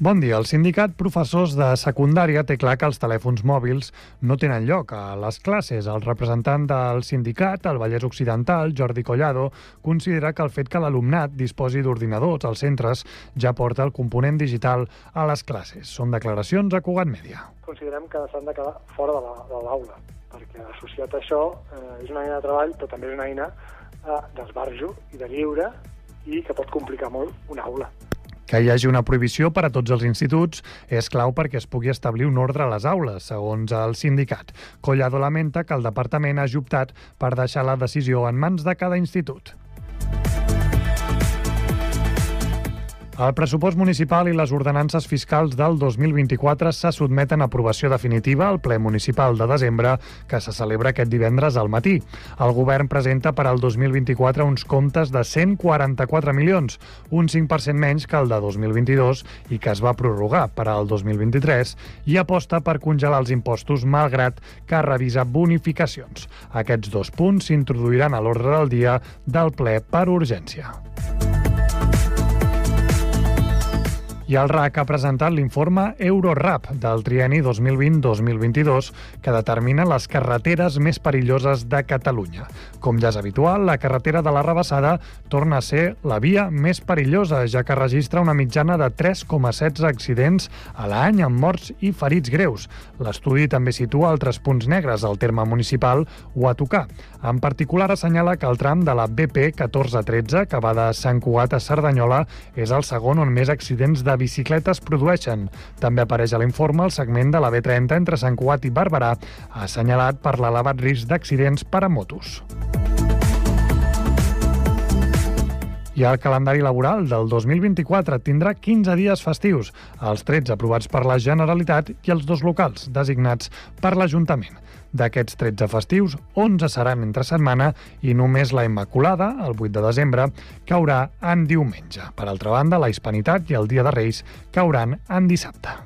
Bon dia. El sindicat professors de secundària té clar que els telèfons mòbils no tenen lloc a les classes. El representant del sindicat, el Vallès Occidental, Jordi Collado, considera que el fet que l'alumnat disposi d'ordinadors als centres ja porta el component digital a les classes. Són declaracions a Cugat Mèdia. Considerem que s'han de quedar fora de l'aula, perquè associat a això eh, és una eina de treball, però també és una eina eh, d'esbarjo i de lliure i que pot complicar molt una aula. Que hi hagi una prohibició per a tots els instituts és clau perquè es pugui establir un ordre a les aules, segons el sindicat. Collado lamenta que el departament hagi optat per deixar la decisió en mans de cada institut. El pressupost municipal i les ordenances fiscals del 2024 se sotmeten a aprovació definitiva al ple municipal de desembre que se celebra aquest divendres al matí. El govern presenta per al 2024 uns comptes de 144 milions, un 5% menys que el de 2022 i que es va prorrogar per al 2023 i aposta per congelar els impostos malgrat que revisa bonificacions. Aquests dos punts s'introduiran a l'ordre del dia del ple per urgència. I el RAC ha presentat l'informe Eurorap del trieni 2020-2022 que determina les carreteres més perilloses de Catalunya. Com ja és habitual, la carretera de la Rebassada torna a ser la via més perillosa, ja que registra una mitjana de 3,16 accidents a l'any amb morts i ferits greus. L'estudi també situa altres punts negres al terme municipal o a tocar. En particular, assenyala que el tram de la BP 1413, que va de Sant Cugat a Cerdanyola, és el segon on més accidents de bicicletes produeixen. També apareix a l'informe el segment de la B30 entre Sant Cugat i Barberà, assenyalat per l'elevat risc d'accidents per a motos. I el calendari laboral del 2024 tindrà 15 dies festius, els 13 aprovats per la Generalitat i els dos locals, designats per l'Ajuntament. D'aquests 13 festius, 11 seran entre setmana i només la Immaculada, el 8 de desembre, caurà en diumenge. Per altra banda, la Hispanitat i el Dia de Reis cauran en dissabte.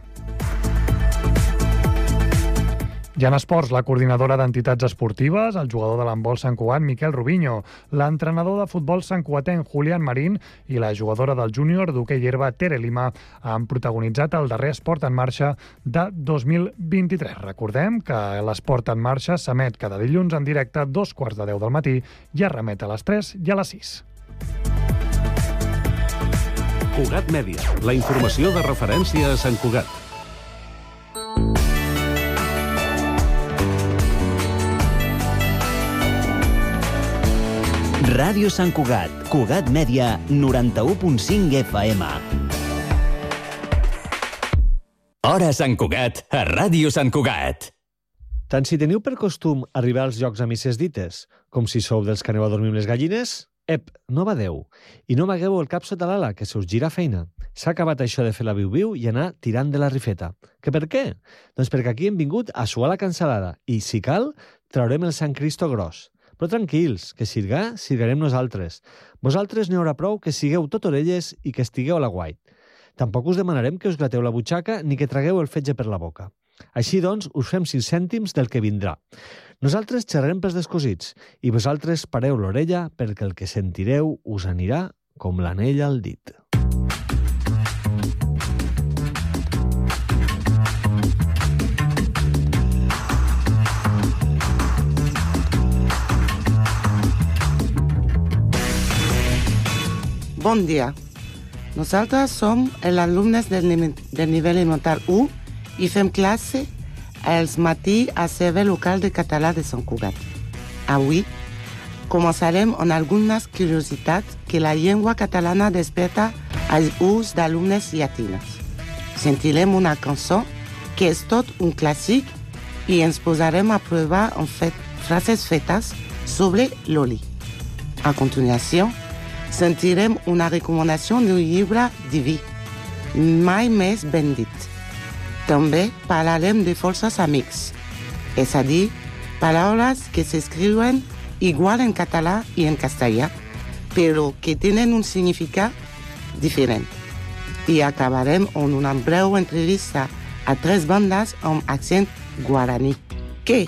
I en esports, la coordinadora d'entitats esportives, el jugador de l'handbol Sant Cugat, Miquel Rubinho, l'entrenador de futbol Sant Cuatenc, Julián Marín, i la jugadora del júnior d'hoquei herba, Tere Lima, han protagonitzat el darrer Esport en Marxa de 2023. Recordem que l'Esport en Marxa s'emet cada dilluns en directe a dos quarts de deu del matí i es remet a les 3 i a les 6. Cugat Mèdia, la informació de referència a Sant Cugat. Ràdio Sant Cugat, Cugat Mèdia, 91.5 FM. Hora Sant Cugat, a Ràdio Sant Cugat. Tant si teniu per costum arribar als llocs a misses dites, com si sou dels que aneu a dormir amb les gallines, ep, no badeu. I no magueu el cap sota l'ala, que se us gira feina. S'ha acabat això de fer la viu-viu i anar tirant de la rifeta. Que per què? Doncs perquè aquí hem vingut a suar la cancel·lada i, si cal, traurem el Sant Cristo gros. Però tranquils, que sirgar, sirgarem nosaltres. Vosaltres n'hi haurà prou que sigueu tot orelles i que estigueu a la guai. Tampoc us demanarem que us grateu la butxaca ni que tragueu el fetge per la boca. Així doncs, us fem 5 cèntims del que vindrà. Nosaltres xerrem pels descosits i vosaltres pareu l'orella perquè el que sentireu us anirà com l'anell al dit. Bon dia. Nosaltres som els alumnes del, del nivell elemental 1 i fem classe els matí a servei local de català de Sant Cugat. Avui començarem amb algunes curiositats que la llengua catalana desperta als ús d'alumnes llatines. Sentirem una cançó que és tot un clàssic i ens posarem a provar en fet frases fetes sobre l'oli. A continuació, sentirem una recomanació d'un llibre diví, mai més ben dit. També parlarem de forces amics, és a dir, paraules que s'escriuen igual en català i en castellà, però que tenen un significat diferent. I acabarem amb una breu entrevista a tres bandes amb accent guaraní. Què?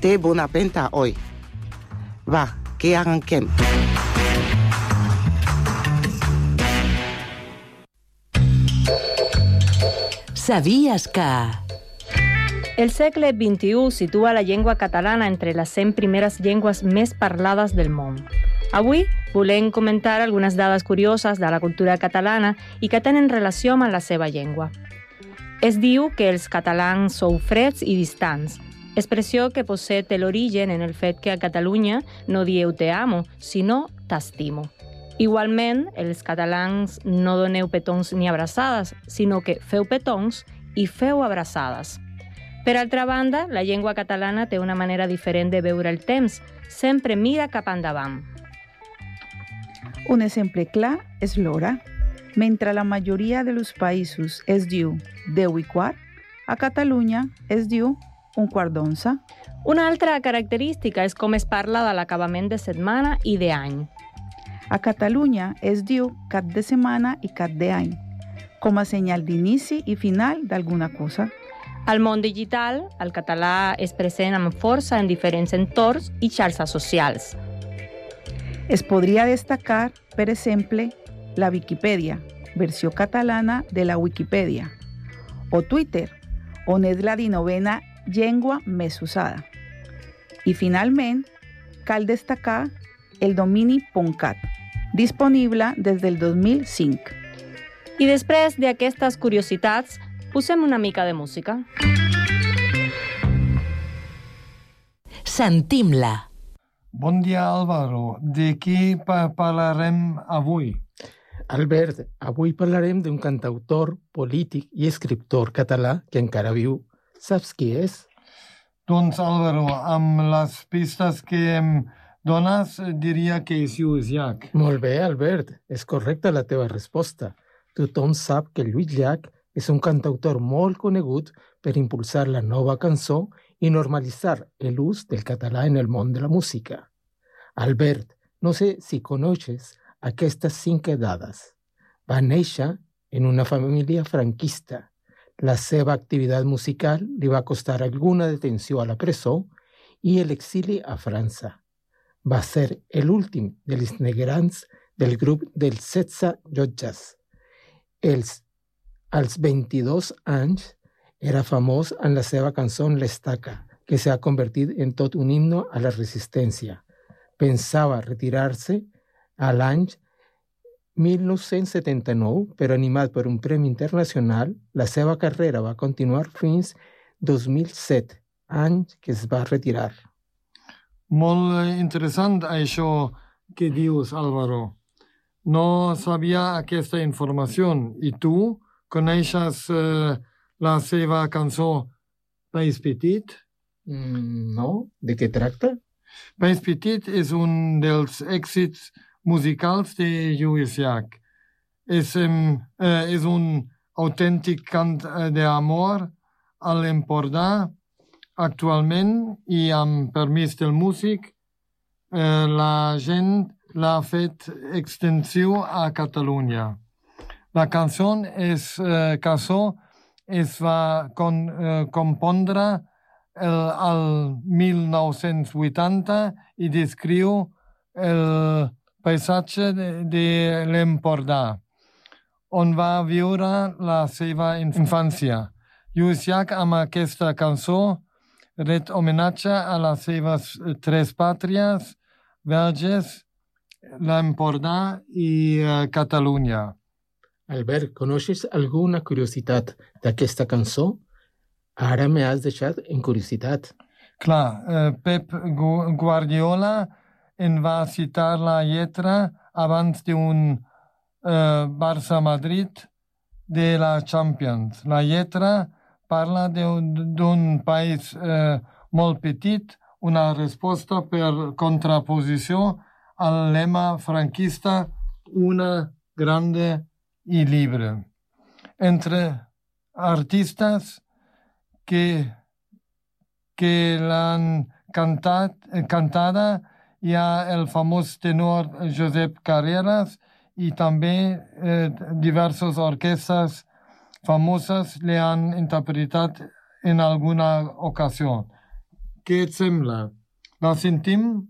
Té bona penta, oi? Va, que arrenquem. Sabies que... El segle XXI situa la llengua catalana entre les 100 primeres llengües més parlades del món. Avui volem comentar algunes dades curioses de la cultura catalana i que tenen relació amb la seva llengua. Es diu que els catalans sou freds i distants, expressió que potser té l'origen en el fet que a Catalunya no dieu te amo, sinó t'estimo. Igualment, els catalans no doneu petons ni abraçades, sinó que feu petons i feu abraçades. Per altra banda, la llengua catalana té una manera diferent de veure el temps. Sempre mira cap endavant. Un exemple clar és l'hora. Mentre la majoria dels països es diu 10 i quart, a Catalunya es diu un quart d'onze. Una altra característica és com es parla de l'acabament de setmana i d'any. A Catalunya es diu cap de setmana i cap d'any, com a senyal d'inici i final d'alguna cosa. Al món digital, el català és present amb força en diferents entorns i xarxes socials. Es podria destacar, per exemple, la Viquipèdia, versió catalana de la Wikipedia, o Twitter, on és la dinovena llengua més usada. I finalment, cal destacar el domini .cat, disponible des del 2005. I després d'aquestes curiositats, Posem una mica de música. Sentim-la. Bon dia, Álvaro. De qui pa parlarem avui? Albert, avui parlarem d'un cantautor, polític i escriptor català que encara viu. Saps qui és? Doncs, Álvaro, amb les pistes que em dones, diria que és Lluís Llach. Molt bé, Albert. És correcta la teva resposta. Tothom sap que Lluís Llach és un cantautor molt conegut per impulsar la nova cançó i normalitzar l'ús del català en el món de la música. Albert, no sé si coneixes aquestes cinc dades. Va néixer en una família franquista. La seva activitat musical li va costar alguna detenció a la presó i l'exili a França. Va ser l'últim dels negrans del grup dels 16 llotges. Els als 22 anys era famós en la seva cançó L'Estaca, que s'ha convertit en tot un himno a la resistència. Pensava retirar-se a l'any 1979, però animat per un premi internacional, la seva carrera va continuar fins 2007, any que es va retirar. Molt interessant això que dius, Álvaro. No sabia aquesta informació. I tu? Coneixes uh, la seva cançó País Petit? Mm, no, de què tracta? País Petit és un dels èxits musicals de Lluís Llach. És, uh, és un autèntic cant uh, d'amor a l'Empordà actualment i amb permís del músic uh, la gent l'ha fet extensiu a Catalunya. La cançó és, eh, cançó es va con, eh, compondre el, el 1980 i descriu el paisatge de, de l'Empordà, on va viure la seva infància. Lluís Llach, amb aquesta cançó, ret homenatge a les seves tres pàtries, Verges, l'Empordà i uh, Catalunya. Albert, coneixes alguna curiositat d'aquesta cançó? Ara m'has deixat en curiositat. Clar, eh, Pep Guardiola en va citar la lletra abans d'un eh, Barça-Madrid de la Champions. La lletra parla d'un país eh, molt petit, una resposta per contraposició al lema franquista una grande y libre. Entre artistas que, que la han cantat, cantada hi ha el famós tenor Josep Carreras i també eh, diverses orquestes famosas le han interpretado en alguna ocasión. ¿Qué sembla? ¿La sentim?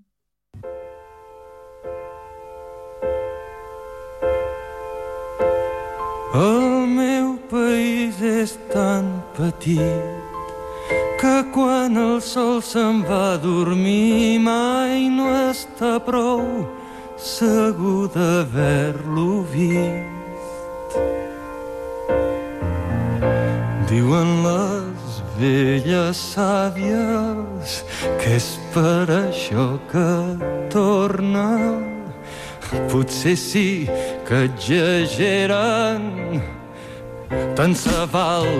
El meu país és tan petit que quan el sol se'n va a dormir mai no està prou segur d'haver-lo vist. Diuen les velles sàvies que és per això que torna. Potser sí que exageren, tant se val,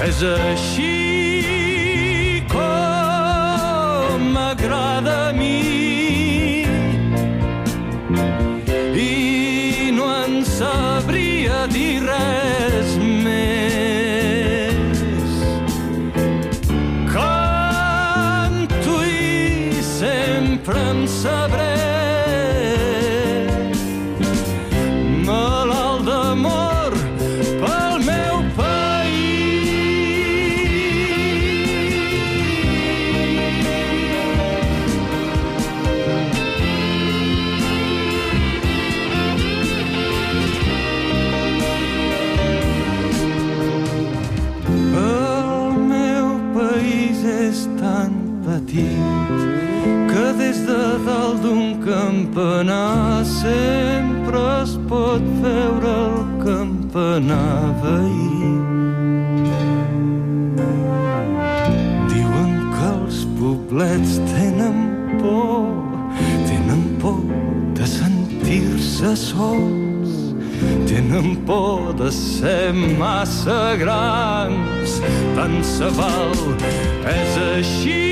és així com m'agrada a mi. I no en sabria dir res anava ahir. Diuen que els poblets tenen por, tenen por de sentir-se sols, tenen por de ser massa grans, tant se val, és així.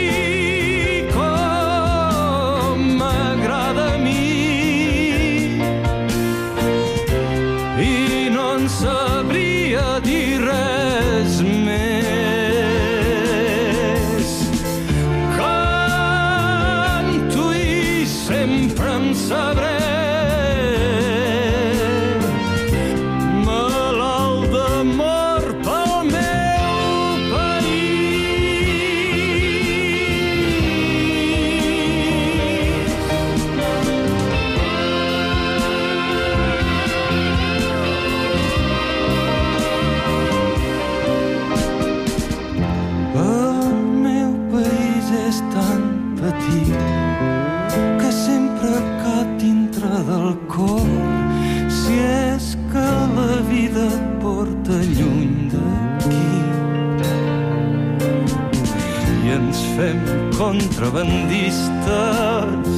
contrabandistes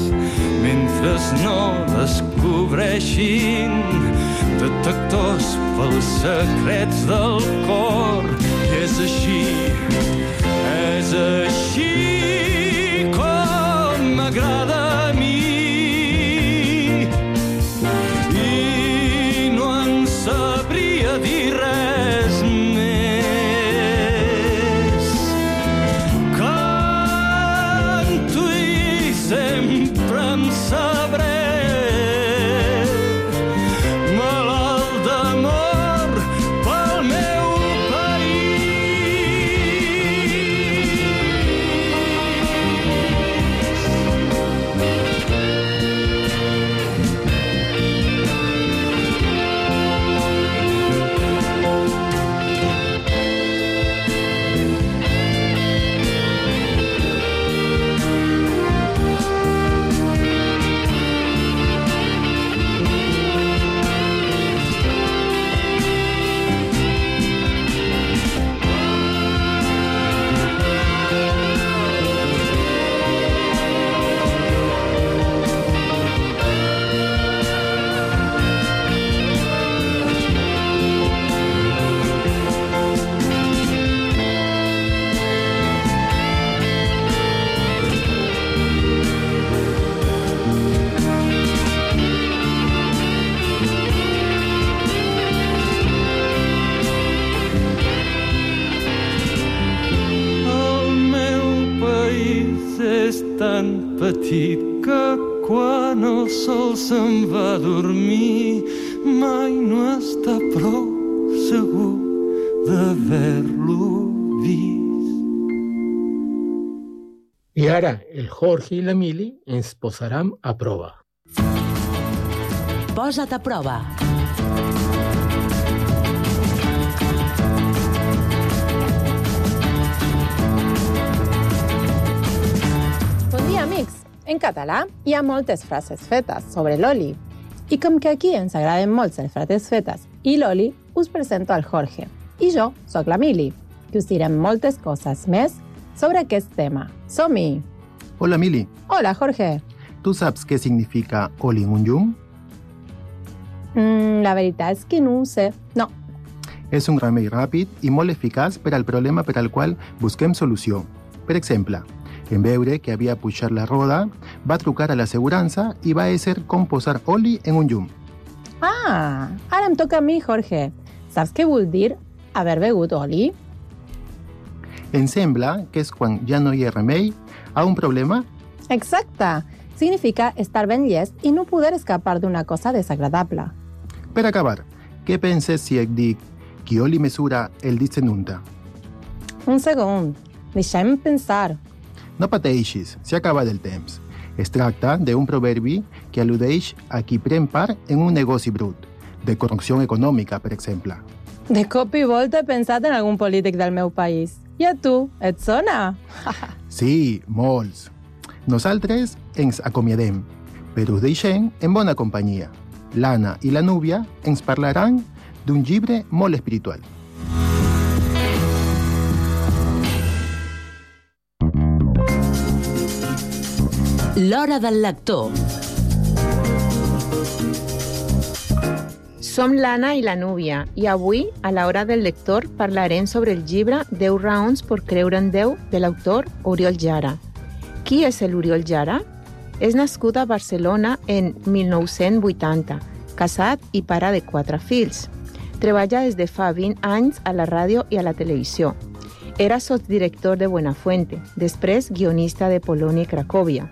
mentre no descobreixin detectors pels secrets del cor. I és així. Jorge i l'Emili ens posaran a prova. Posa't a prova. Bon dia, amics. En català hi ha moltes frases fetes sobre l'oli. I com que aquí ens agraden molt les frases fetes i l'oli, us presento al Jorge. I jo sóc la Mili, que us direm moltes coses més sobre aquest tema. Som-hi! Hola, Mili. Hola, Jorge. ¿Tú sabes qué significa All in un Yum? Mm, la veritat és que no ho sé. No. És un remei ràpid i molt eficaç per al problema per al qual busquem solució. Per exemple, en veure que havia pujat la roda, va trucar a l'assegurança i va ésser com posar oli en un llum. Ah, ara em toca a mi, Jorge. Saps què vol dir haver begut oli? Em sembla que és quan ja no hi ha remei a un problema. Exacte. Significa estar ben i no poder escapar d'una cosa desagradable. Per acabar, què penses si et dic qui oli mesura el dit se nunta? Un segon. Deixa'm pensar. No pateixis, s'ha acabat el temps. Es tracta d'un proverbi que al·ludeix a qui pren part en un negoci brut, de corrupció econòmica, per exemple. De cop i volta he pensat en algun polític del meu país. I a tu, et sona? Sí, molts. Nosaltres ens acomiadem, però us deixem en bona companyia. L'Anna i la Núvia ens parlaran d'un llibre molt espiritual. L'Hora del Lector. Som l'Anna i la Núvia i avui, a l'Hora del Lector, parlarem sobre el llibre 10 raons per creure en Déu de l'autor Oriol Jara. Qui és l'Oriol Jara? És nascut a Barcelona en 1980, casat i pare de quatre fills. Treballa des de fa 20 anys a la ràdio i a la televisió. Era sotsdirector de Buenafuente, després guionista de Polònia i Cracòvia.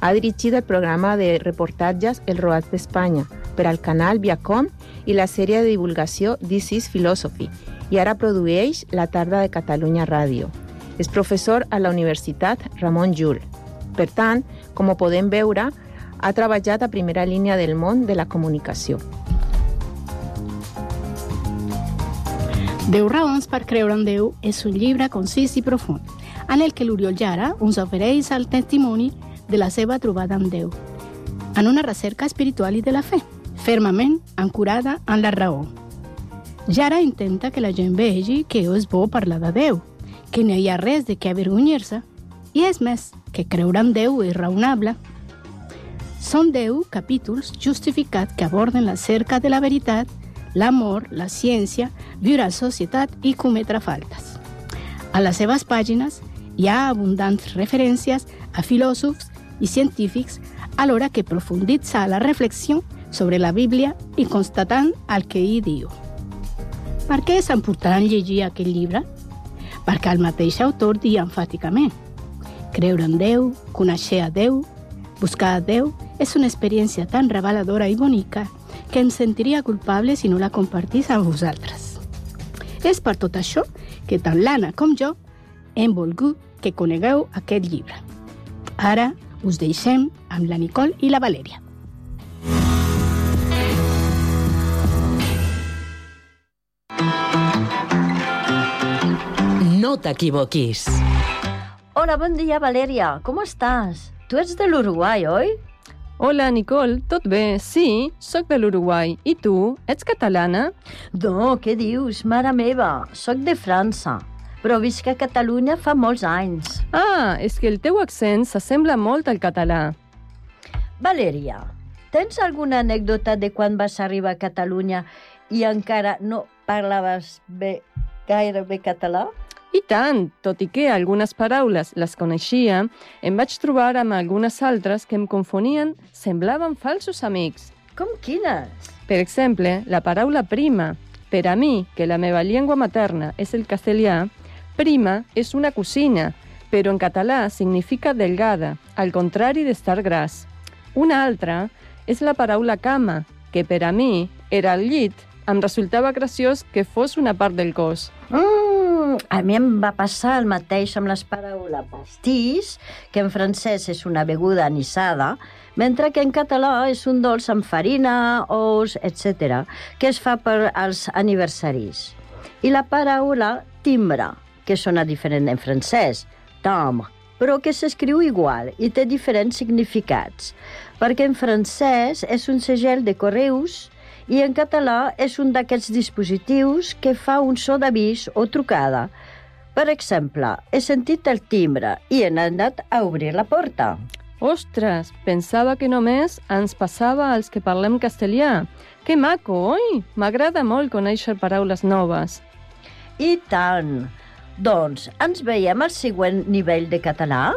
Ha dirigit el programa de reportatges El Roat d'Espanya per al canal Viacom i la sèrie de divulgació This is Philosophy i ara produeix La tarda de Catalunya Ràdio. És professor a la Universitat Ramon Llull. Per tant, com ho podem veure, ha treballat a primera línia del món de la comunicació. Deu raons per creure en Déu és un llibre concís i profund, en el que l'Oriol Jara ens ofereix el testimoni de la seva trobada amb Déu, en una recerca espiritual i de la fe, fermament ancorada en la raó. Jara intenta que la gent vegi que és bo parlar de Déu, que no hi ha res de què avergonyir-se, i és més, que creure en Déu és raonable. Són deu capítols justificats que aborden la cerca de la veritat, l'amor, la ciència, viure a societat i cometre faltes. A les seves pàgines hi ha abundants referències a filòsofs i científics alhora que profunditza la reflexió sobre la Bíblia i constatant el que hi diu. Per què és llegir aquest llibre? Perquè el mateix autor dia enfàticament creure en Déu, conèixer a Déu, buscar a Déu és una experiència tan reveladora i bonica que em sentiria culpable si no la compartís amb vosaltres. És per tot això que tant l'Anna com jo hem volgut que conegueu aquest llibre. Ara us deixem amb la Nicole i la Valèria. T'equivoquis. Hola, bon dia, Valèria. Com estàs? Tu ets de l'Uruguai, oi? Hola, Nicole. Tot bé? Sí, sóc de l'Uruguai. I tu? Ets catalana? No, què dius? Mare meva, sóc de França però visc a Catalunya fa molts anys. Ah, és que el teu accent s'assembla molt al català. Valèria, tens alguna anècdota de quan vas arribar a Catalunya i encara no parlaves bé, gaire bé català? I tant, tot i que algunes paraules les coneixia, em vaig trobar amb algunes altres que em confonien, semblaven falsos amics. Com quines? Per exemple, la paraula prima. Per a mi, que la meva llengua materna és el castellà, Prima és una cosina, però en català significa delgada, al contrari d'estar gras. Una altra és la paraula cama, que per a mi era el llit, em resultava graciós que fos una part del cos. Mm, a mi em va passar el mateix amb les paraules pastís, que en francès és una beguda anissada, mentre que en català és un dolç amb farina, ous, etc., que es fa per als aniversaris. I la paraula timbre, que sona diferent en francès, timbre, però que s'escriu igual i té diferents significats, perquè en francès és un segell de correus i en català és un d'aquests dispositius que fa un so d'avís o trucada. Per exemple, he sentit el timbre i he anat a obrir la porta. Ostres, pensava que només ens passava als que parlem castellà. Que maco, oi? M'agrada molt conèixer paraules noves. I tant! Doncs ens veiem al següent nivell de català?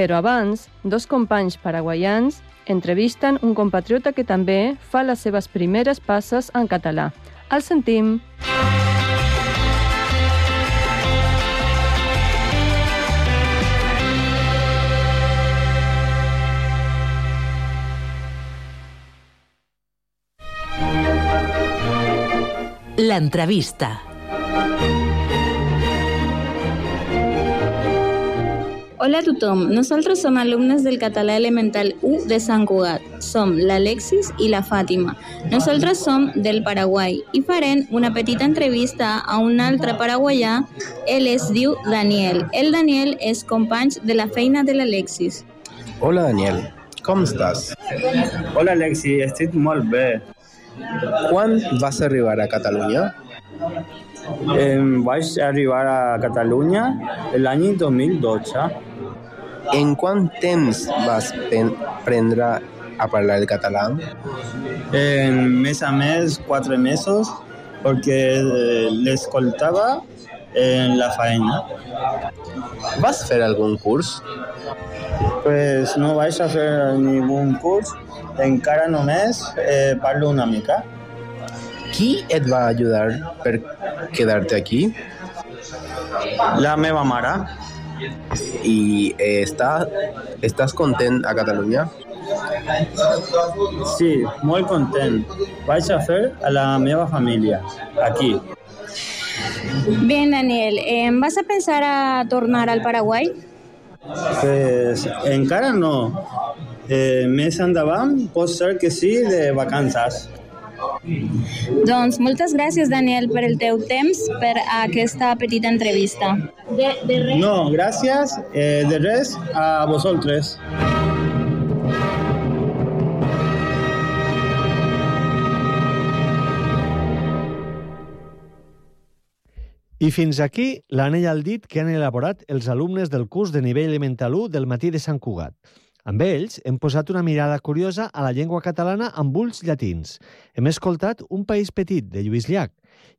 Però abans, dos companys paraguaians entrevisten un compatriota que també fa les seves primeres passes en català. El sentim. L'entrevista. Hola a tothom, nosaltres som alumnes del català elemental 1 de Sant Cugat. Som l'Alexis i la Fàtima. Nosaltres som del Paraguai i farem una petita entrevista a un altre paraguaià. Ell es diu Daniel. El Daniel és company de la feina de l'Alexis. Hola Daniel, com estàs? Hola Alexi, estic molt bé. Quan vas arribar a Catalunya? Eh, vaig arribar a Catalunya l'any 2012. En quant temps vas prendre a parlar el català? En més a més, quatre mesos, perquè l'escoltava en la feina. Vas fer algun curs? Pues no vaig a fer ningun curs, encara només eh, parlo una mica. Qui et va ajudar per quedar-te aquí? La meva mare. I eh, estàs content a Catalunya? Sí, molt content. Vaig a fer a la meva família, aquí. Bien, Daniel, eh, ¿vas a pensar a tornar al Paraguai? Pues encara no. Eh, més endavant pot ser que sí de vacances. Doncs moltes gràcies, Daniel, per el teu temps, per aquesta petita entrevista. De, de res. No, gràcies. Eh, de res a vosaltres. I fins aquí l'anell al dit que han elaborat els alumnes del curs de nivell elemental 1 del matí de Sant Cugat. Amb ells hem posat una mirada curiosa a la llengua catalana amb ulls llatins. Hem escoltat Un país petit, de Lluís Llach,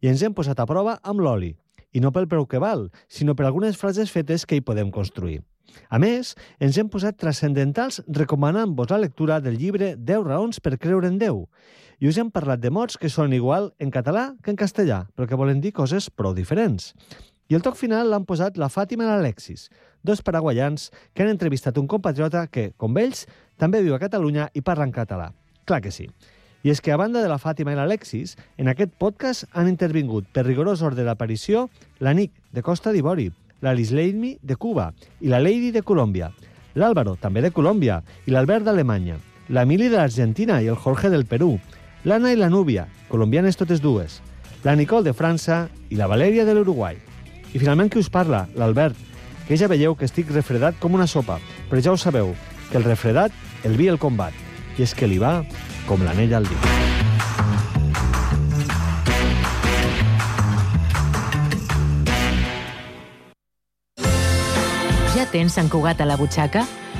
i ens hem posat a prova amb l'oli. I no pel preu que val, sinó per algunes frases fetes que hi podem construir. A més, ens hem posat transcendentals recomanant-vos la lectura del llibre 10 raons per creure en Déu. I us hem parlat de mots que són igual en català que en castellà, però que volen dir coses prou diferents. I el toc final l'han posat la Fàtima i l'Alexis, dos paraguaians que han entrevistat un compatriota que, com ells, també viu a Catalunya i parla en català. Clar que sí. I és que, a banda de la Fàtima i l'Alexis, en aquest podcast han intervingut per rigorós ordre d'aparició la Nick, de Costa d'Ivori, la Lisleimi, de Cuba, i la Lady, de Colòmbia, l'Àlvaro, també de Colòmbia, i l'Albert d'Alemanya, l'Emili de l'Argentina i el Jorge del Perú, l'Anna i la Núbia, colombianes totes dues, la Nicole de França i la Valèria de l'Uruguai. I finalment qui us parla? L'Albert, que ja veieu que estic refredat com una sopa, però ja ho sabeu, que el refredat el vi el combat, i és que li va com l'anell al dit. Ja tens Sant Cugat a la butxaca?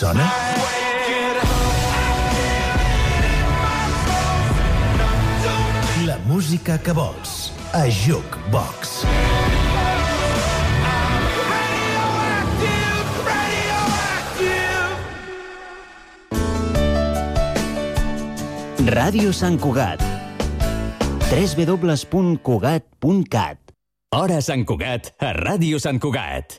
sona? La música que vols a Jukebox. Ràdio Sant Cugat www.cugat.cat Hora Sant Cugat a Ràdio Sant Cugat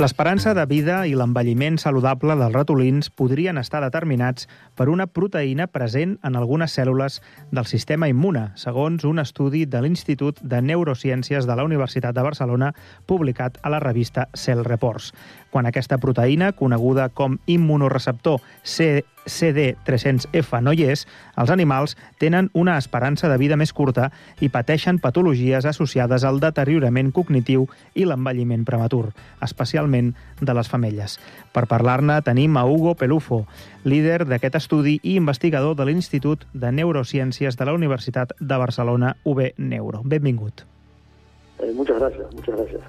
L'esperança de vida i l'envelliment saludable dels ratolins podrien estar determinats per una proteïna present en algunes cèl·lules del sistema immune, segons un estudi de l'Institut de Neurociències de la Universitat de Barcelona publicat a la revista Cell Reports. Quan aquesta proteïna, coneguda com immunoreceptor C CD300F no hi és, els animals tenen una esperança de vida més curta i pateixen patologies associades al deteriorament cognitiu i l'envelliment prematur, especialment de les femelles. Per parlar-ne tenim a Hugo Pelufo, líder d'aquest estudi i investigador de l'Institut de Neurociències de la Universitat de Barcelona, UB Neuro. Benvingut. Eh, muchas gracias, muchas gracias.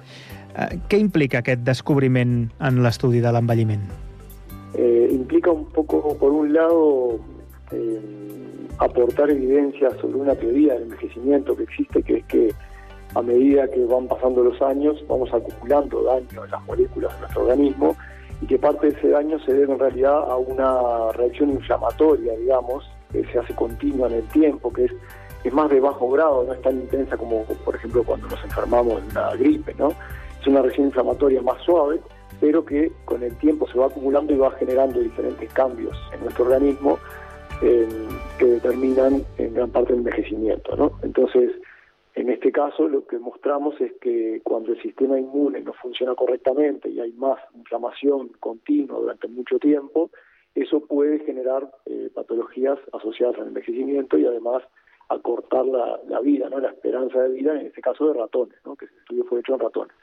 Eh, què implica aquest descobriment en l'estudi de l'envelliment? Eh, implica un poco, por un lado, eh, aportar evidencia sobre una teoría del envejecimiento que existe, que es que a medida que van pasando los años vamos acumulando daño en las moléculas de nuestro organismo y que parte de ese daño se debe en realidad a una reacción inflamatoria, digamos, que se hace continua en el tiempo, que es, es más de bajo grado, no es tan intensa como, por ejemplo, cuando nos enfermamos de una gripe, ¿no? Es una reacción inflamatoria más suave, pero que con el tiempo se va acumulando y va generando diferentes cambios en nuestro organismo eh, que determinan en gran parte el envejecimiento. ¿no? Entonces, en este caso lo que mostramos es que cuando el sistema inmune no funciona correctamente y hay más inflamación continua durante mucho tiempo, eso puede generar eh, patologías asociadas al envejecimiento y además acortar la, la vida, ¿no? la esperanza de vida, en este caso de ratones, ¿no? que el estudio fue hecho en ratones.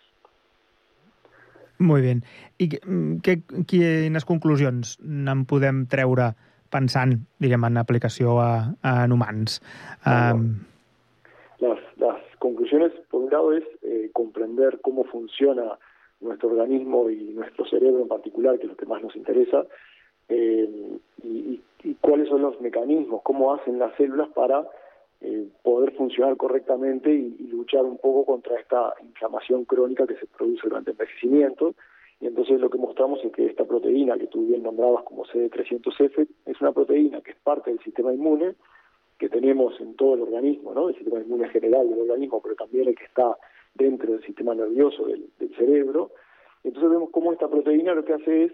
Molt bé. I mm, que, quines conclusions en podem treure pensant, diguem, en aplicació a, a en humans? Um... Las, las conclusiones, por un lado, es eh, comprender cómo funciona nuestro organismo y nuestro cerebro en particular, que es lo que más nos interesa, eh, y, y, cuáles son los mecanismos, cómo hacen las células para eh, poder funcionar correctamente y, y, luchar un poco contra esta inflamación crónica que se produce durante el envejecimiento. Y entonces lo que mostramos es que esta proteína que tú bien nombrabas como CD300F es una proteína que es parte del sistema inmune que tenemos en todo el organismo, ¿no? el sistema inmune general del organismo, pero también el que está dentro del sistema nervioso del, del cerebro. Entonces vemos cómo esta proteína lo que hace es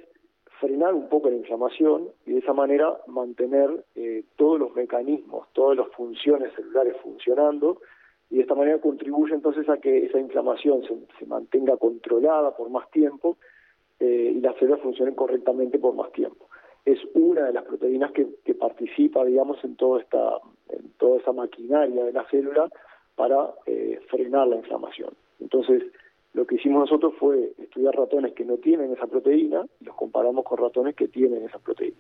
frenar un poco la inflamación y de esa manera mantener eh, todos los mecanismos, todas las funciones celulares funcionando y de esta manera contribuye entonces a que esa inflamación se, mantenga controlada por más tiempo eh, y las células funcionen correctamente por más tiempo. Es una de las proteínas que, que participa, digamos, en toda esta, en toda esa maquinaria de la célula para eh, frenar la inflamación. Entonces, lo que hicimos nosotros fue estudiar ratones que no tienen esa proteína y los comparamos con ratones que tienen esa proteína.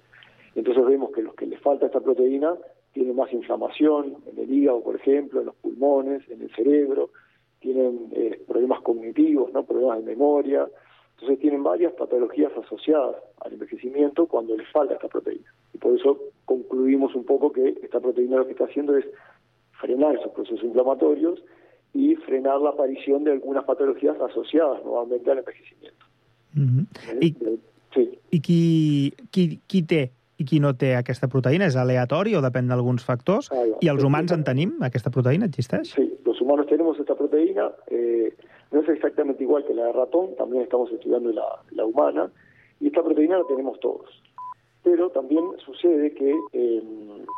Entonces vemos que los que les falta esta proteína tienen más inflamación en el hígado, por ejemplo, en los pulmones, en el cerebro, tienen eh, problemas cognitivos, no problemas de memoria, entonces tienen varias patologías asociadas al envejecimiento cuando les falta esta proteína. Y por eso concluimos un poco que esta proteína lo que está haciendo es frenar esos procesos inflamatorios y frenar la aparición de algunas patologías asociadas nuevamente al envejecimiento. Mm -hmm. I, sí. i qui, qui, qui té i qui no té aquesta proteïna? És aleatori o depèn d'alguns factors? Ah, I els humans en tenim? Aquesta proteïna existeix? Sí, los humanos tenemos esta proteína. Eh, no es exactamente igual que la de ratón, también estamos estudiando la, la humana, y esta proteína la tenemos todos. Pero también sucede que eh,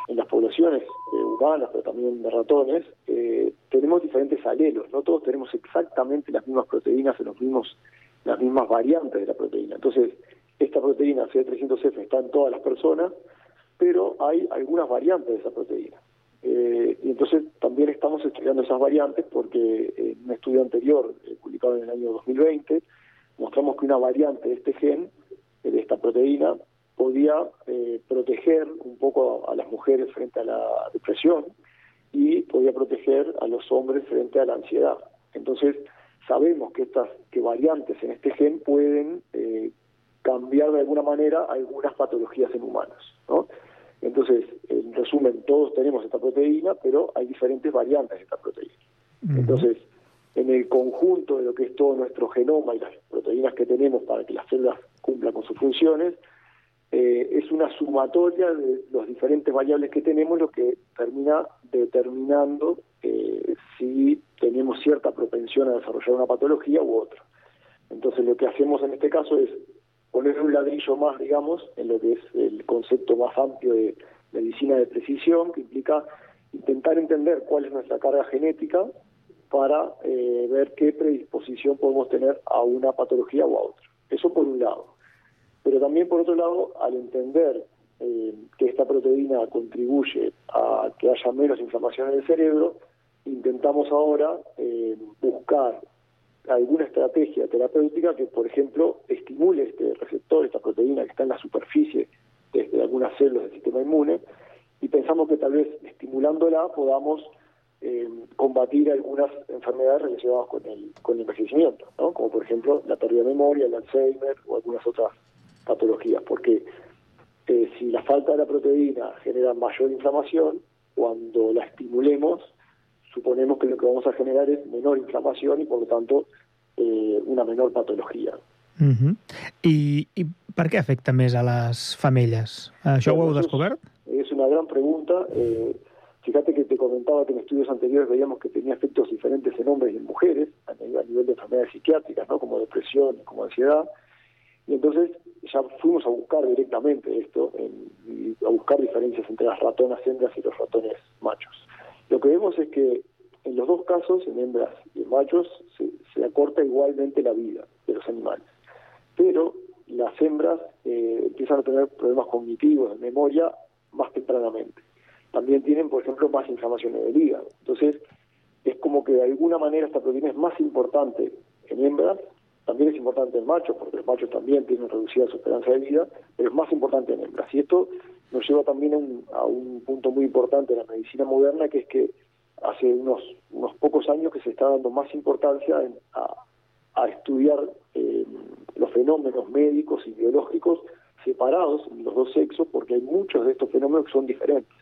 en las poblaciones eh, humanas, pero también de ratones, eh, tenemos diferentes alelos, no todos tenemos exactamente las mismas proteínas los las mismas variantes de la proteína. Entonces, esta proteína C300F está en todas las personas, pero hay algunas variantes de esa proteína. Eh, y entonces también estamos estudiando esas variantes porque en un estudio anterior, eh, publicado en el año 2020, mostramos que una variante de este gen, de esta proteína, podía eh, proteger un poco a, a las mujeres frente a la depresión y podía proteger a los hombres frente a la ansiedad. Entonces, sabemos que estas que variantes en este gen pueden eh, cambiar de alguna manera algunas patologías en humanos, ¿no? Entonces, en resumen, todos tenemos esta proteína, pero hay diferentes variantes de esta proteína. Entonces, en el conjunto de lo que es todo nuestro genoma y las proteínas que tenemos para que las células cumplan con sus funciones, eh, es una sumatoria de las diferentes variables que tenemos lo que termina determinando eh, si tenemos cierta propensión a desarrollar una patología u otra. Entonces lo que hacemos en este caso es poner un ladrillo más, digamos, en lo que es el concepto más amplio de medicina de precisión, que implica intentar entender cuál es nuestra carga genética para eh, ver qué predisposición podemos tener a una patología o a otra. Eso por un lado. Pero también por otro lado, al entender eh, que esta proteína contribuye a que haya menos inflamación en el cerebro, intentamos ahora eh, buscar alguna estrategia terapéutica que, por ejemplo, estimule este receptor, esta proteína que está en la superficie de, algunas células del sistema inmune, y pensamos que tal vez estimulándola podamos eh, combatir algunas enfermedades relacionadas con el, con el envejecimiento, ¿no? como por ejemplo la pérdida de memoria, el Alzheimer o algunas otras patologías, porque eh, si la falta de la proteína genera mayor inflamación, cuando la estimulemos, suponemos que lo que vamos a generar es menor inflamación y por lo tanto eh, una menor patología. Uh -huh. I, I per què afecta més a les femelles? Això ho heu descobert? Es una gran pregunta. Eh, fíjate que te comentaba que en estudios anteriores veíamos que tenía efectos diferentes en hombres y en mujeres, a nivel, a nivel de enfermedades psiquiátricas, ¿no? como depresión, como ansiedad. Y entonces ya fuimos a buscar directamente esto, en, a buscar diferencias entre las ratonas hembras y los ratones machos. Lo que vemos es que en los dos casos, en hembras y en machos, se, se acorta igualmente la vida de los animales. Pero las hembras eh, empiezan a tener problemas cognitivos, de memoria, más tempranamente. También tienen, por ejemplo, más inflamación en el hígado. Entonces, es como que de alguna manera esta proteína es más importante en hembras, también es importante en machos, porque los machos también tienen reducida su esperanza de vida, pero es más importante en hembras. Y esto nos lleva también a un, a un punto muy importante de la medicina moderna, que es que hace unos, unos pocos años que se está dando más importancia en, a, a, estudiar eh, los fenómenos médicos y biológicos separados en los dos sexos, porque hay muchos de estos fenómenos que son diferentes.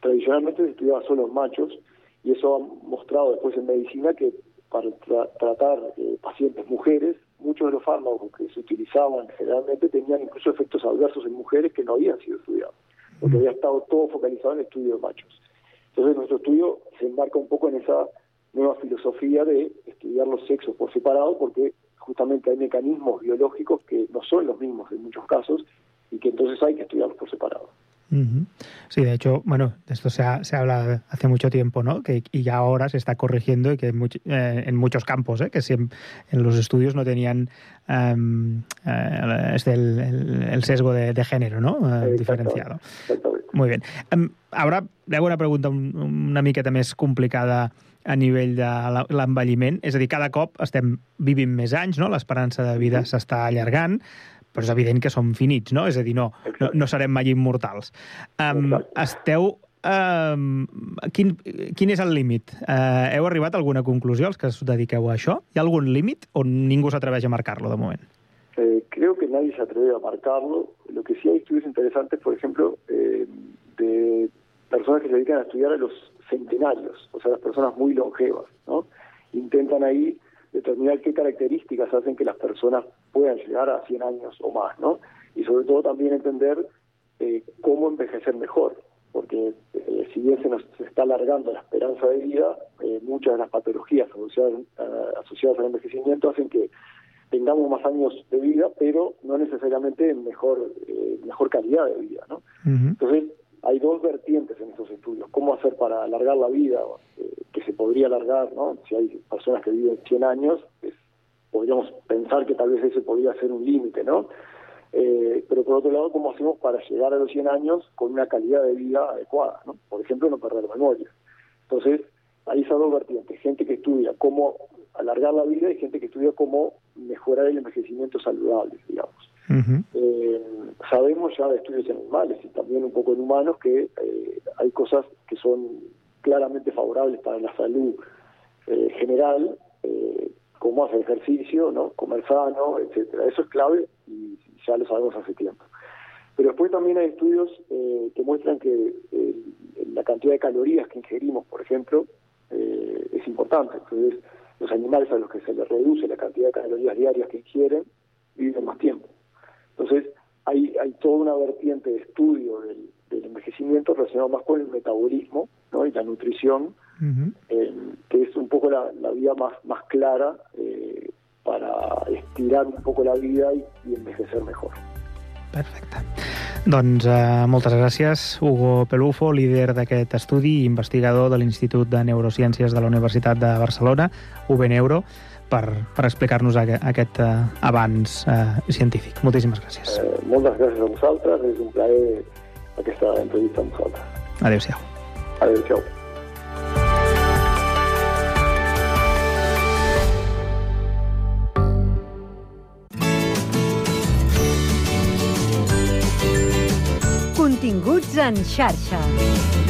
Tradicionalmente se estudiaba solo en machos, y eso ha mostrado después en medicina que para tra tratar eh, pacientes mujeres, muchos de los fármacos que se utilizaban generalmente tenían incluso efectos adversos en mujeres que no habían sido estudiados, porque había estado todo focalizado en el estudio de machos. Entonces nuestro estudio se enmarca un poco en esa nueva filosofía de estudiar los sexos por separado, porque justamente hay mecanismos biológicos que no son los mismos en muchos casos y que entonces hay que estudiarlos por separado. Sí, de hecho, bueno, de esto se, ha, se habla hace mucho tiempo, ¿no? Que, y ya ahora se está corrigiendo y que much, eh, en muchos campos, ¿eh? que siempre, en los estudios no tenían um, eh, este, el, el, el, sesgo de, de género, ¿no? Uh, diferenciado. Muy bien. Um, ara, hi ha una pregunta una miqueta més complicada a nivell de l'envelliment. És a dir, cada cop estem vivint més anys, no? l'esperança de vida s'està allargant, però és evident que som finits, no? És a dir, no, no, no serem mai immortals. Um, esteu... Um, quin, quin és el límit? Uh, heu arribat a alguna conclusió, els que us dediqueu a això? Hi ha algun límit o ningú s'atreveix a marcar-lo de moment? Eh, creo que nadie se atreve a marcarlo. Lo que sí hay estudios interesantes, por ejemplo, eh, de personas que se dedican a estudiar a los centenarios, o sea, las personas muy longevas, ¿no? Intentan ahí determinar qué características hacen que las personas puedan llegar a 100 años o más, ¿no? Y sobre todo también entender eh, cómo envejecer mejor, porque eh, si bien se nos se está alargando la esperanza de vida, eh, muchas de las patologías asociadas, asociadas al envejecimiento hacen que tengamos más años de vida, pero no necesariamente mejor mejor calidad de vida, ¿no? Uh -huh. Entonces hay dos vertientes en estos estudios. ¿Cómo hacer para alargar la vida? Eh, que se podría alargar, ¿no? Si hay personas que viven 100 años, pues, podríamos pensar que tal vez ese podría ser un límite, ¿no? Eh, pero por otro lado, ¿cómo hacemos para llegar a los 100 años con una calidad de vida adecuada? ¿no? Por ejemplo, no perder memoria. Entonces, hay esas dos vertientes, gente que estudia cómo alargar la vida y gente que estudia cómo mejorar el envejecimiento saludable, digamos. Eh, sabemos ya de estudios en animales y también un poco en humanos que eh, hay cosas que son claramente favorables para la salud eh, general, como hacer ejercicio, no, comer sano, etcétera. Eso es clave y ya lo sabemos hace tiempo. Pero después también hay estudios que muestran que la cantidad de calorías que ingerimos, por ejemplo, es importante. Entonces, los animales a los que se les reduce la cantidad de calorías diarias que ingieren viven más tiempo. Entonces, hay, hay toda una vertiente de estudio del, del envejecimiento relacionado más con el metabolismo ¿no? y la nutrición, eh, que es un poco la, la vía más, más clara eh, para estirar un poco la vida y, y envejecer mejor. Doncs eh, moltes gràcies, Hugo Pelufo, líder d'aquest estudi i investigador de l'Institut de Neurociències de la Universitat de Barcelona, UBNeuro, per, per explicar-nos aquest, aquest eh, avanç eh, científic. Moltíssimes gràcies. Eh, moltes gràcies a vosaltres, és un plaer aquesta entrevista amb vosaltres. Adéu-siau. Adéu-siau. Continguts en xarxa.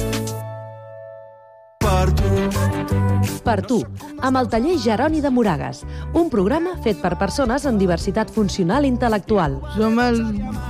Per tu, amb el taller Jeroni de Moragas, un programa fet per persones amb diversitat funcional i intel·lectual. Som el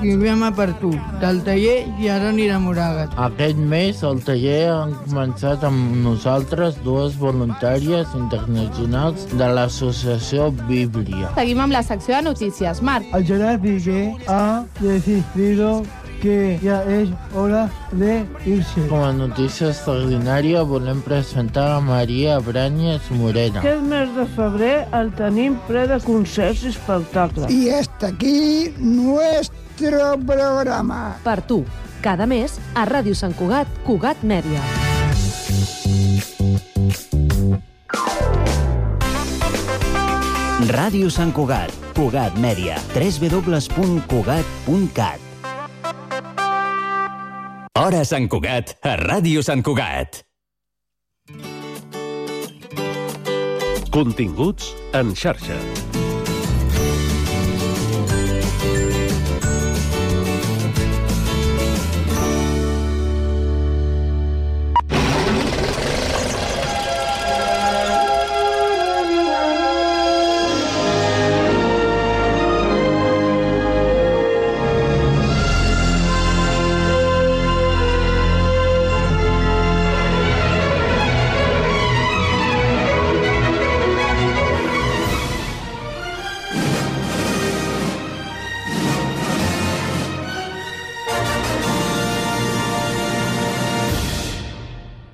programa per tu, del taller Jeroni de Moragas. Aquest mes al taller han començat amb nosaltres dues voluntàries internacionals de l'associació Bíblia. Seguim amb la secció de notícies. Marc. El Gerard Piqué ha decidido que ya es hora de irse. Com a notícia extraordinària volem presentar a Maria Branyes Morena. Aquest mes de febrer el tenim ple de concerts i espectacles. Y hasta aquí nuestro programa. Per tu, cada mes a Ràdio Sant Cugat, Cugat Mèdia. Ràdio Sant Cugat, Cugat Mèdia, www.cugat.cat. Hora Sant Cugat, a Ràdio Sant Cugat. Continguts en xarxa.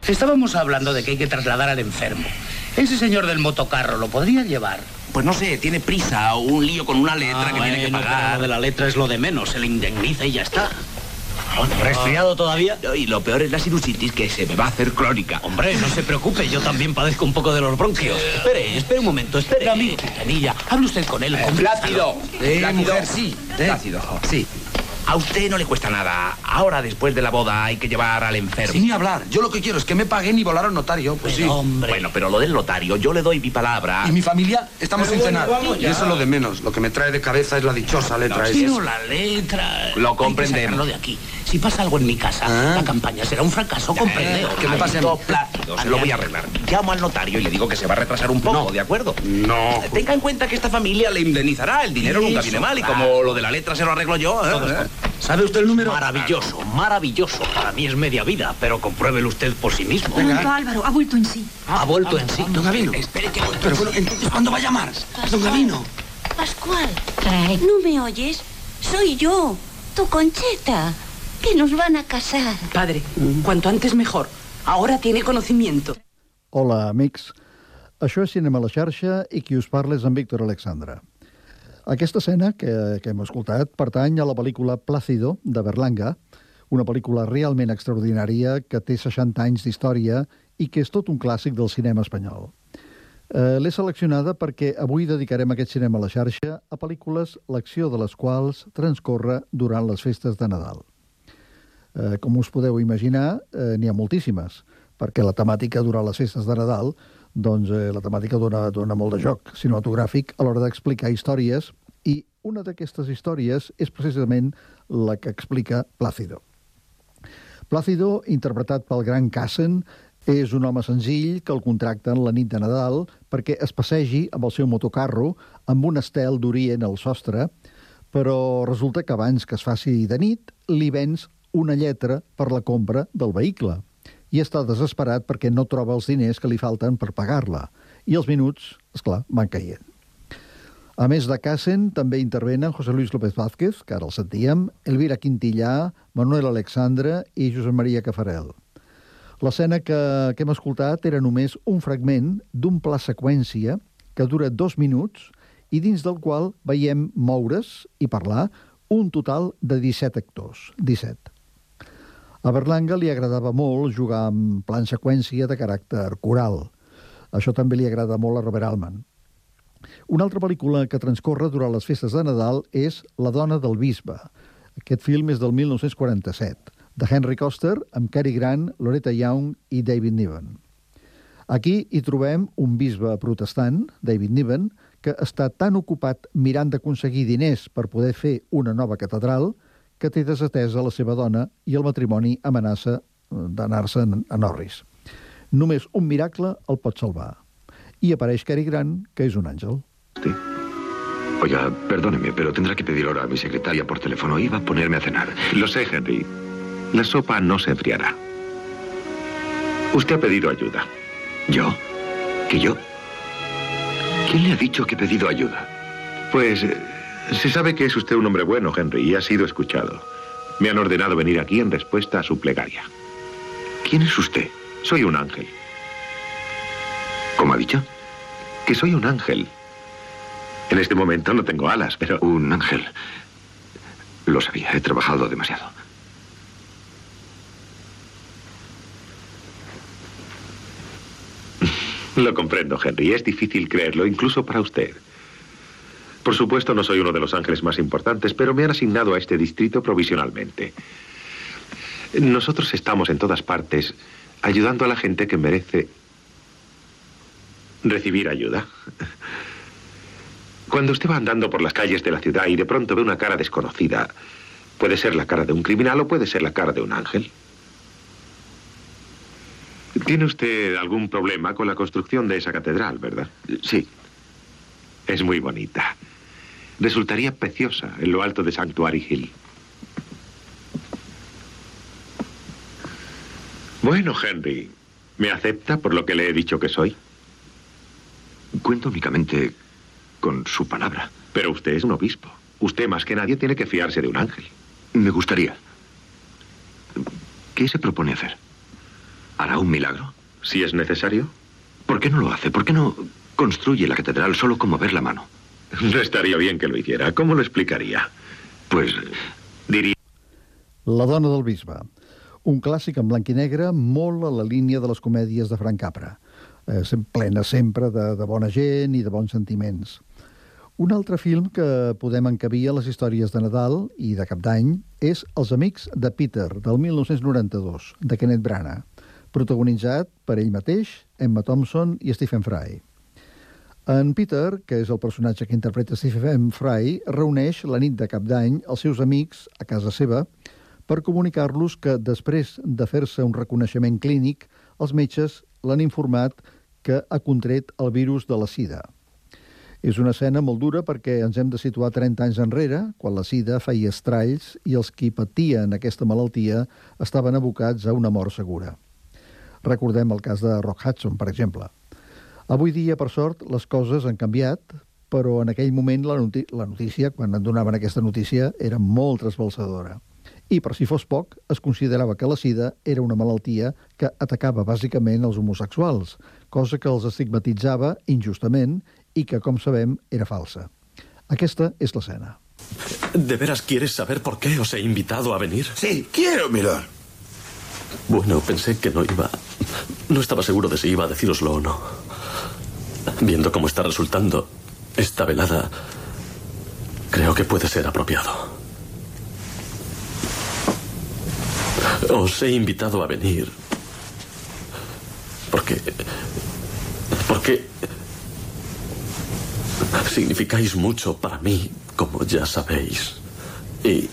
Estábamos hablando de que hay que trasladar al enfermo. Ese señor del motocarro, ¿lo podría llevar? Pues no sé, tiene prisa o un lío con una letra que tiene que pagar. Lo de la letra es lo de menos, se le indemniza y ya está. ¿Resfriado todavía? Y lo peor es la sinusitis que se me va a hacer crónica. Hombre, no se preocupe, yo también padezco un poco de los bronquios. Espere, espere un momento, espere. Amigo, hable usted con él. con Plácido. Eh, mujer, sí. Plácido, sí. A usted no le cuesta nada. Ahora, después de la boda, hay que llevar al enfermo. Sin ni hablar. Yo lo que quiero es que me paguen y volar al notario. Pues sí. Bueno, pero lo del notario, yo le doy mi palabra. Y mi familia, estamos Pero bueno, cenar. y eso es lo de menos. Lo que me trae de cabeza es la dichosa letra Sí, esa. no, la letra. Lo Hay que comprendemos. de aquí. Si pasa algo en mi casa, la campaña será un fracaso, comprende. Ah. que me. Plácido, se lo voy a arreglar. Llamo al notario y le digo que se va a retrasar un poco, ¿de acuerdo? No. Tenga en cuenta que esta familia le indemnizará. El dinero nunca viene mal y como lo de la letra se lo arreglo yo, ¿eh? ¿Sabe usted el número? Maravilloso, maravilloso. Para mí es media vida, pero compruébelo usted por sí mismo. Pronto Álvaro ha vuelto en sí. Ha vuelto en sí. Don Gavino. Espere que... Pero bueno, entonces, ¿cuándo va a llamar? Don Gavino. Pascual, ¿no me oyes? Soy yo, tu Concheta, que nos van a casar. Padre, cuanto antes mejor. Ahora tiene conocimiento. Hola, amics. Això és Cinema a la xarxa i qui us parla és en Víctor Alexandra. Aquesta escena que, que hem escoltat pertany a la pel·lícula Plácido, de Berlanga, una pel·lícula realment extraordinària que té 60 anys d'història i que és tot un clàssic del cinema espanyol. Eh, L'he seleccionada perquè avui dedicarem aquest cinema a la xarxa a pel·lícules l'acció de les quals transcorre durant les festes de Nadal. Eh, com us podeu imaginar, eh, n'hi ha moltíssimes, perquè la temàtica durant les festes de Nadal, doncs eh, la temàtica dona, dona molt de joc cinematogràfic a l'hora d'explicar històries i una d'aquestes històries és precisament la que explica Plácido. Plácido, interpretat pel gran Cassen, és un home senzill que el contracten la nit de Nadal perquè es passegi amb el seu motocarro amb un estel d'orient al sostre, però resulta que abans que es faci de nit li vens una lletra per la compra del vehicle i està desesperat perquè no troba els diners que li falten per pagar-la. I els minuts, és clar, van caient. A més de Cassen, també intervenen José Luis López Vázquez, que ara el sentíem, Elvira Quintillà, Manuel Alexandre i Josep Maria Cafarel. L'escena que, que hem escoltat era només un fragment d'un pla seqüència que dura dos minuts i dins del qual veiem moure's i parlar un total de 17 actors. 17. A Berlanga li agradava molt jugar amb plan seqüència de caràcter coral. Això també li agrada molt a Robert Altman. Una altra pel·lícula que transcorre durant les festes de Nadal és La dona del bisbe. Aquest film és del 1947, de Henry Coster, amb Cary Grant, Loretta Young i David Niven. Aquí hi trobem un bisbe protestant, David Niven, que està tan ocupat mirant d'aconseguir diners per poder fer una nova catedral que té desatesa la seva dona i el matrimoni amenaça d'anar-se a Norris. Només un miracle el pot salvar. I apareix Cary Grant, que és un àngel. Oiga, perdóneme, pero tendrá que pedir hora a mi secretaria por teléfono. Iba a ponerme a cenar. Lo sé, Henry. La sopa no se enfriará. Usted ha pedido ayuda. ¿Yo? ¿Que yo? ¿Quién le ha dicho que he pedido ayuda? Pues eh, se sabe que es usted un hombre bueno, Henry, y ha sido escuchado. Me han ordenado venir aquí en respuesta a su plegaria. ¿Quién es usted? Soy un ángel. ¿Cómo ha dicho? Que soy un ángel. En este momento no tengo alas, pero... Un ángel. Lo sabía, he trabajado demasiado. Lo comprendo, Henry. Es difícil creerlo, incluso para usted. Por supuesto, no soy uno de los ángeles más importantes, pero me han asignado a este distrito provisionalmente. Nosotros estamos en todas partes ayudando a la gente que merece recibir ayuda. Cuando usted va andando por las calles de la ciudad y de pronto ve una cara desconocida, puede ser la cara de un criminal o puede ser la cara de un ángel. ¿Tiene usted algún problema con la construcción de esa catedral, verdad? Sí. Es muy bonita. Resultaría preciosa en lo alto de Sanctuary Hill. Bueno, Henry, ¿me acepta por lo que le he dicho que soy? Cuento únicamente con su palabra. Pero usted es un obispo. Usted más que nadie tiene que fiarse de un ángel. Me gustaría. ¿Qué se propone hacer? ¿Hará un milagro? Si es necesario. ¿Por qué no lo hace? ¿Por qué no construye la catedral solo con mover la mano? No estaría bien que lo hiciera. ¿Cómo lo explicaría? Pues diría... La dona del bisbe. Un clàssic en blanc i negre molt a la línia de les comèdies de Frank Capra. Eh, plena sempre de, de bona gent i de bons sentiments. Un altre film que podem encabir a les històries de Nadal i de Cap d'Any és Els amics de Peter, del 1992, de Kenneth Branagh, protagonitzat per ell mateix, Emma Thompson i Stephen Fry. En Peter, que és el personatge que interpreta Stephen Fry, reuneix la nit de cap d'any els seus amics a casa seva per comunicar-los que després de fer-se un reconeixement clínic, els metges l'han informat que ha contret el virus de la sida. És una escena molt dura perquè ens hem de situar 30 anys enrere, quan la sida feia estralls i els qui patien aquesta malaltia estaven abocats a una mort segura. Recordem el cas de Rock Hudson, per exemple. Avui dia, per sort, les coses han canviat, però en aquell moment la, la notícia, quan en donaven aquesta notícia, era molt trasbalsadora. I, per si fos poc, es considerava que la sida era una malaltia que atacava bàsicament els homosexuals, cosa que els estigmatitzava injustament i que, com sabem, era falsa. Aquesta és l'escena. ¿De veras quieres saber por qué os he invitado a venir? Sí, quiero, mirar. Bueno, pensé que no iba... No estaba seguro de si iba a decíroslo o no. Viendo cómo está resultando esta velada, creo que puede ser apropiado. Os he invitado a venir porque... porque... significáis mucho para mí, como ya sabéis. Y...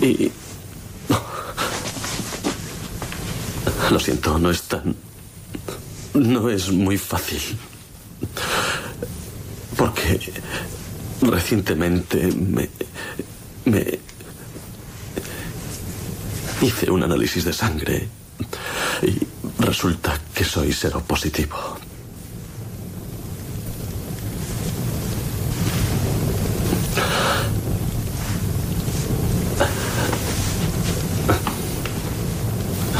y... Lo siento, no es tan... No es muy fácil. Porque recientemente me... me... Hice un análisis de sangre y resulta que soy seropositivo.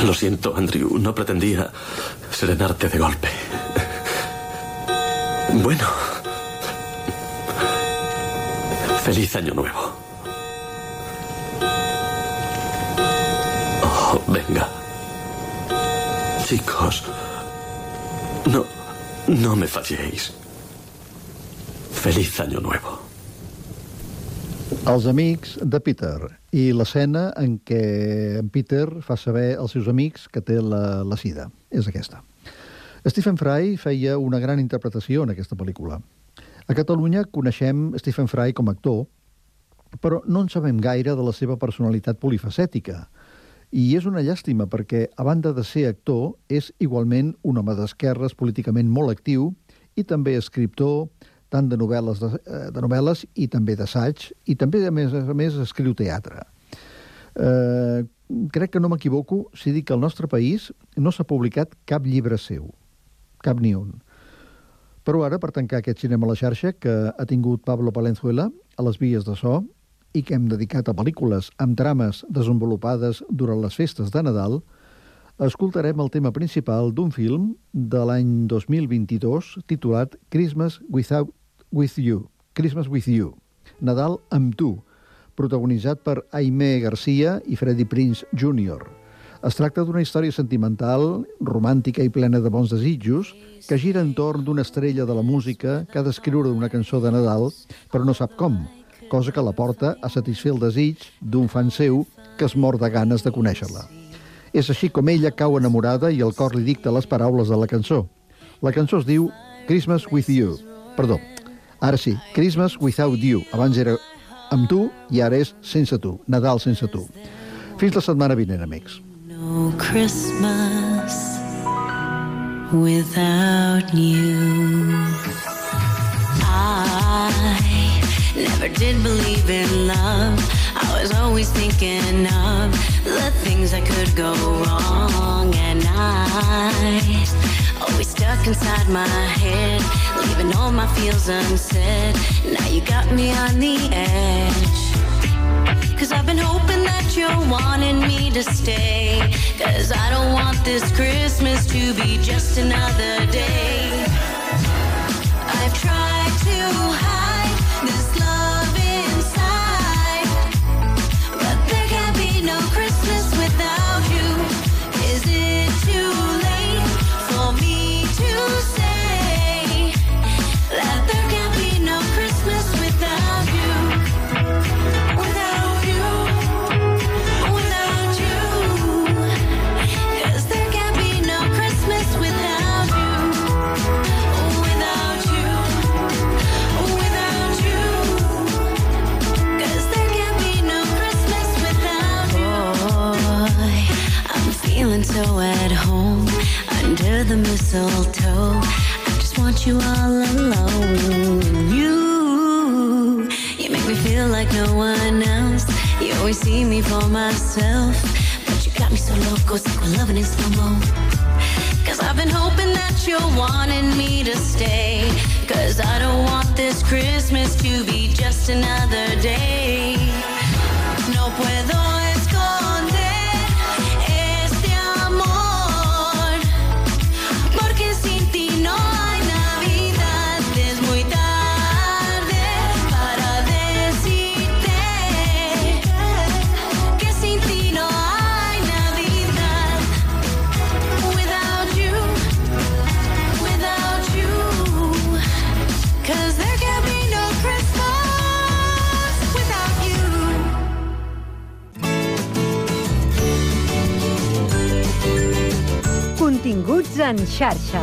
Lo siento, Andrew. No pretendía serenarte de golpe. Bueno. Feliz año nuevo. Oh, venga. Chicos, no, no me falléis. Feliz año nuevo. Els amics de Peter i l'escena en què en Peter fa saber als seus amics que té la, la sida. És aquesta. Stephen Fry feia una gran interpretació en aquesta pel·lícula. A Catalunya coneixem Stephen Fry com a actor, però no en sabem gaire de la seva personalitat polifacètica. I és una llàstima perquè, a banda de ser actor, és igualment un home d'esquerres políticament molt actiu i també escriptor, tant de novel·les, de, eh, de novel·les i també d'assaig, i també, a més a més, escriu teatre. Eh, crec que no m'equivoco si dic que al nostre país no s'ha publicat cap llibre seu, cap ni un. Però ara, per tancar aquest cinema a la xarxa que ha tingut Pablo Palenzuela a les vies de so i que hem dedicat a pel·lícules amb trames desenvolupades durant les festes de Nadal, escoltarem el tema principal d'un film de l'any 2022 titulat Christmas Without With You, Christmas With You, Nadal amb tu, protagonitzat per Aimé Garcia i Freddie Prince Jr. Es tracta d'una història sentimental, romàntica i plena de bons desitjos, que gira entorn d'una estrella de la música que ha d'escriure una cançó de Nadal, però no sap com, cosa que la porta a satisfer el desig d'un fan seu que es mor de ganes de conèixer-la. És així com ella cau enamorada i el cor li dicta les paraules de la cançó. La cançó es diu Christmas With You. Perdó, ara sí, Christmas Without You. Abans era amb tu i ara és sense tu, Nadal sense tu. Fins la setmana vinent, amics. No Christmas without you. I never did believe in love. I was always thinking of the things that could go wrong, and I always stuck inside my head, leaving all my feels unsaid. Now you got me on the edge. Cause I've been hoping that you're wanting me to stay. Cause I don't want this Christmas to be just another day. I've tried to hide mistletoe. I just want you all alone. You, you make me feel like no one else. You always see me for myself. But you got me so loco, sick of loving in slow mo. Cause I've been hoping that you're wanting me to stay. Cause I don't want this Christmas to be just another day. No puedo en xarxa.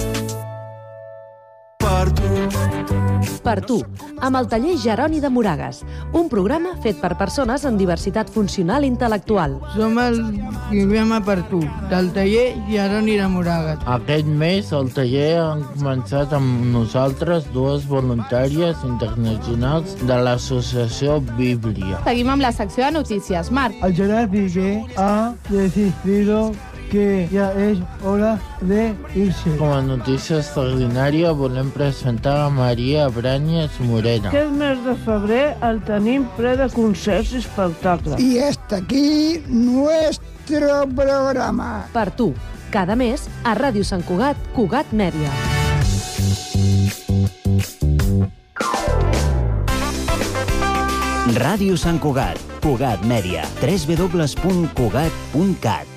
Per tu, amb el taller Jeroni de Moragas, un programa fet per persones amb diversitat funcional i intel·lectual. Som el programa per tu, del taller Jeroni de Moragas. Aquest mes al taller han començat amb nosaltres dues voluntàries internacionals de l'associació Bíblia. Seguim amb la secció de notícies. Marc. El Gerard Piqué ha decidido que ya es hora de irse. Com a notícia extraordinària volem presentar a Maria Branyes Morena. Aquest mes de febrer el tenim ple de concerts i espectacles. Y hasta aquí nuestro programa. Per tu, cada mes a Ràdio Sant Cugat, Cugat Mèdia. Ràdio Sant Cugat, Cugat Mèdia, www.cugat.cat.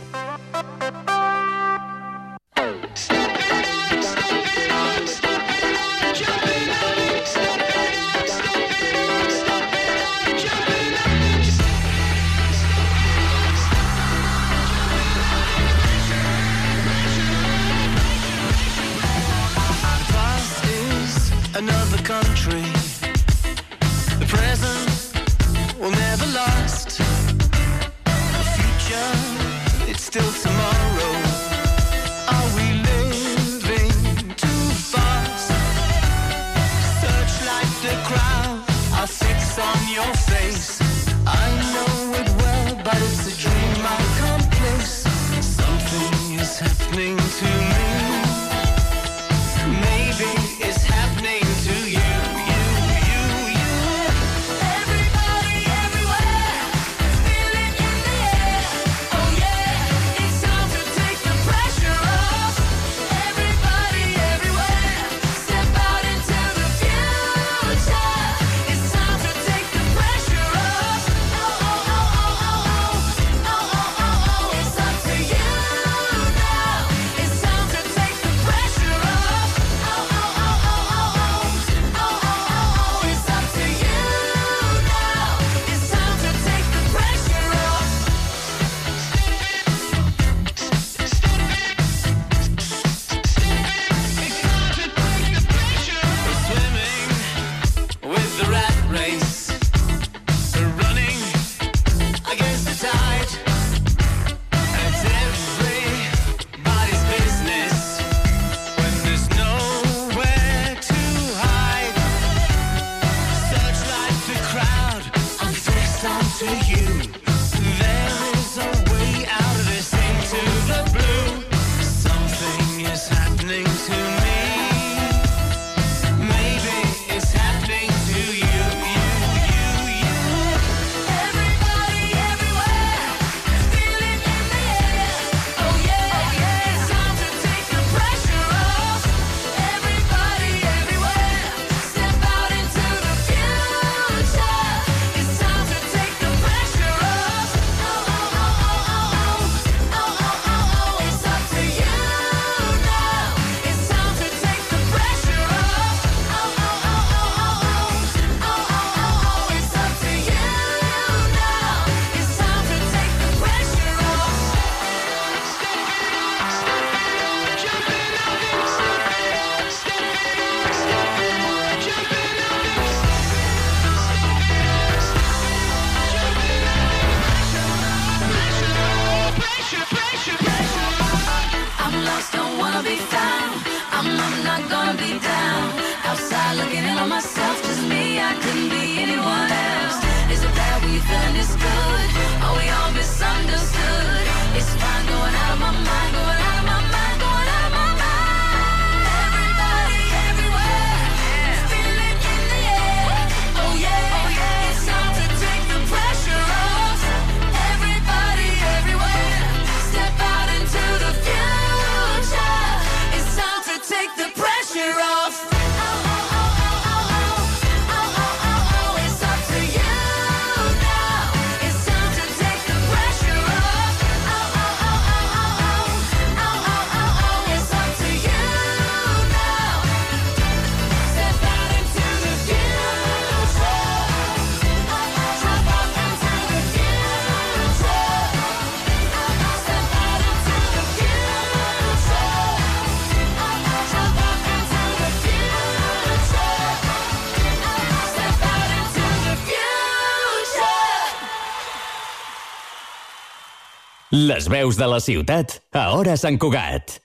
Les veus de la ciutat a Hora Sant Cugat.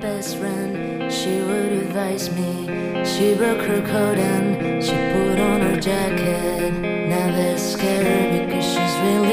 Best friend, she would advise me. She broke her coat and she put on her jacket. Now they're scared because she's really.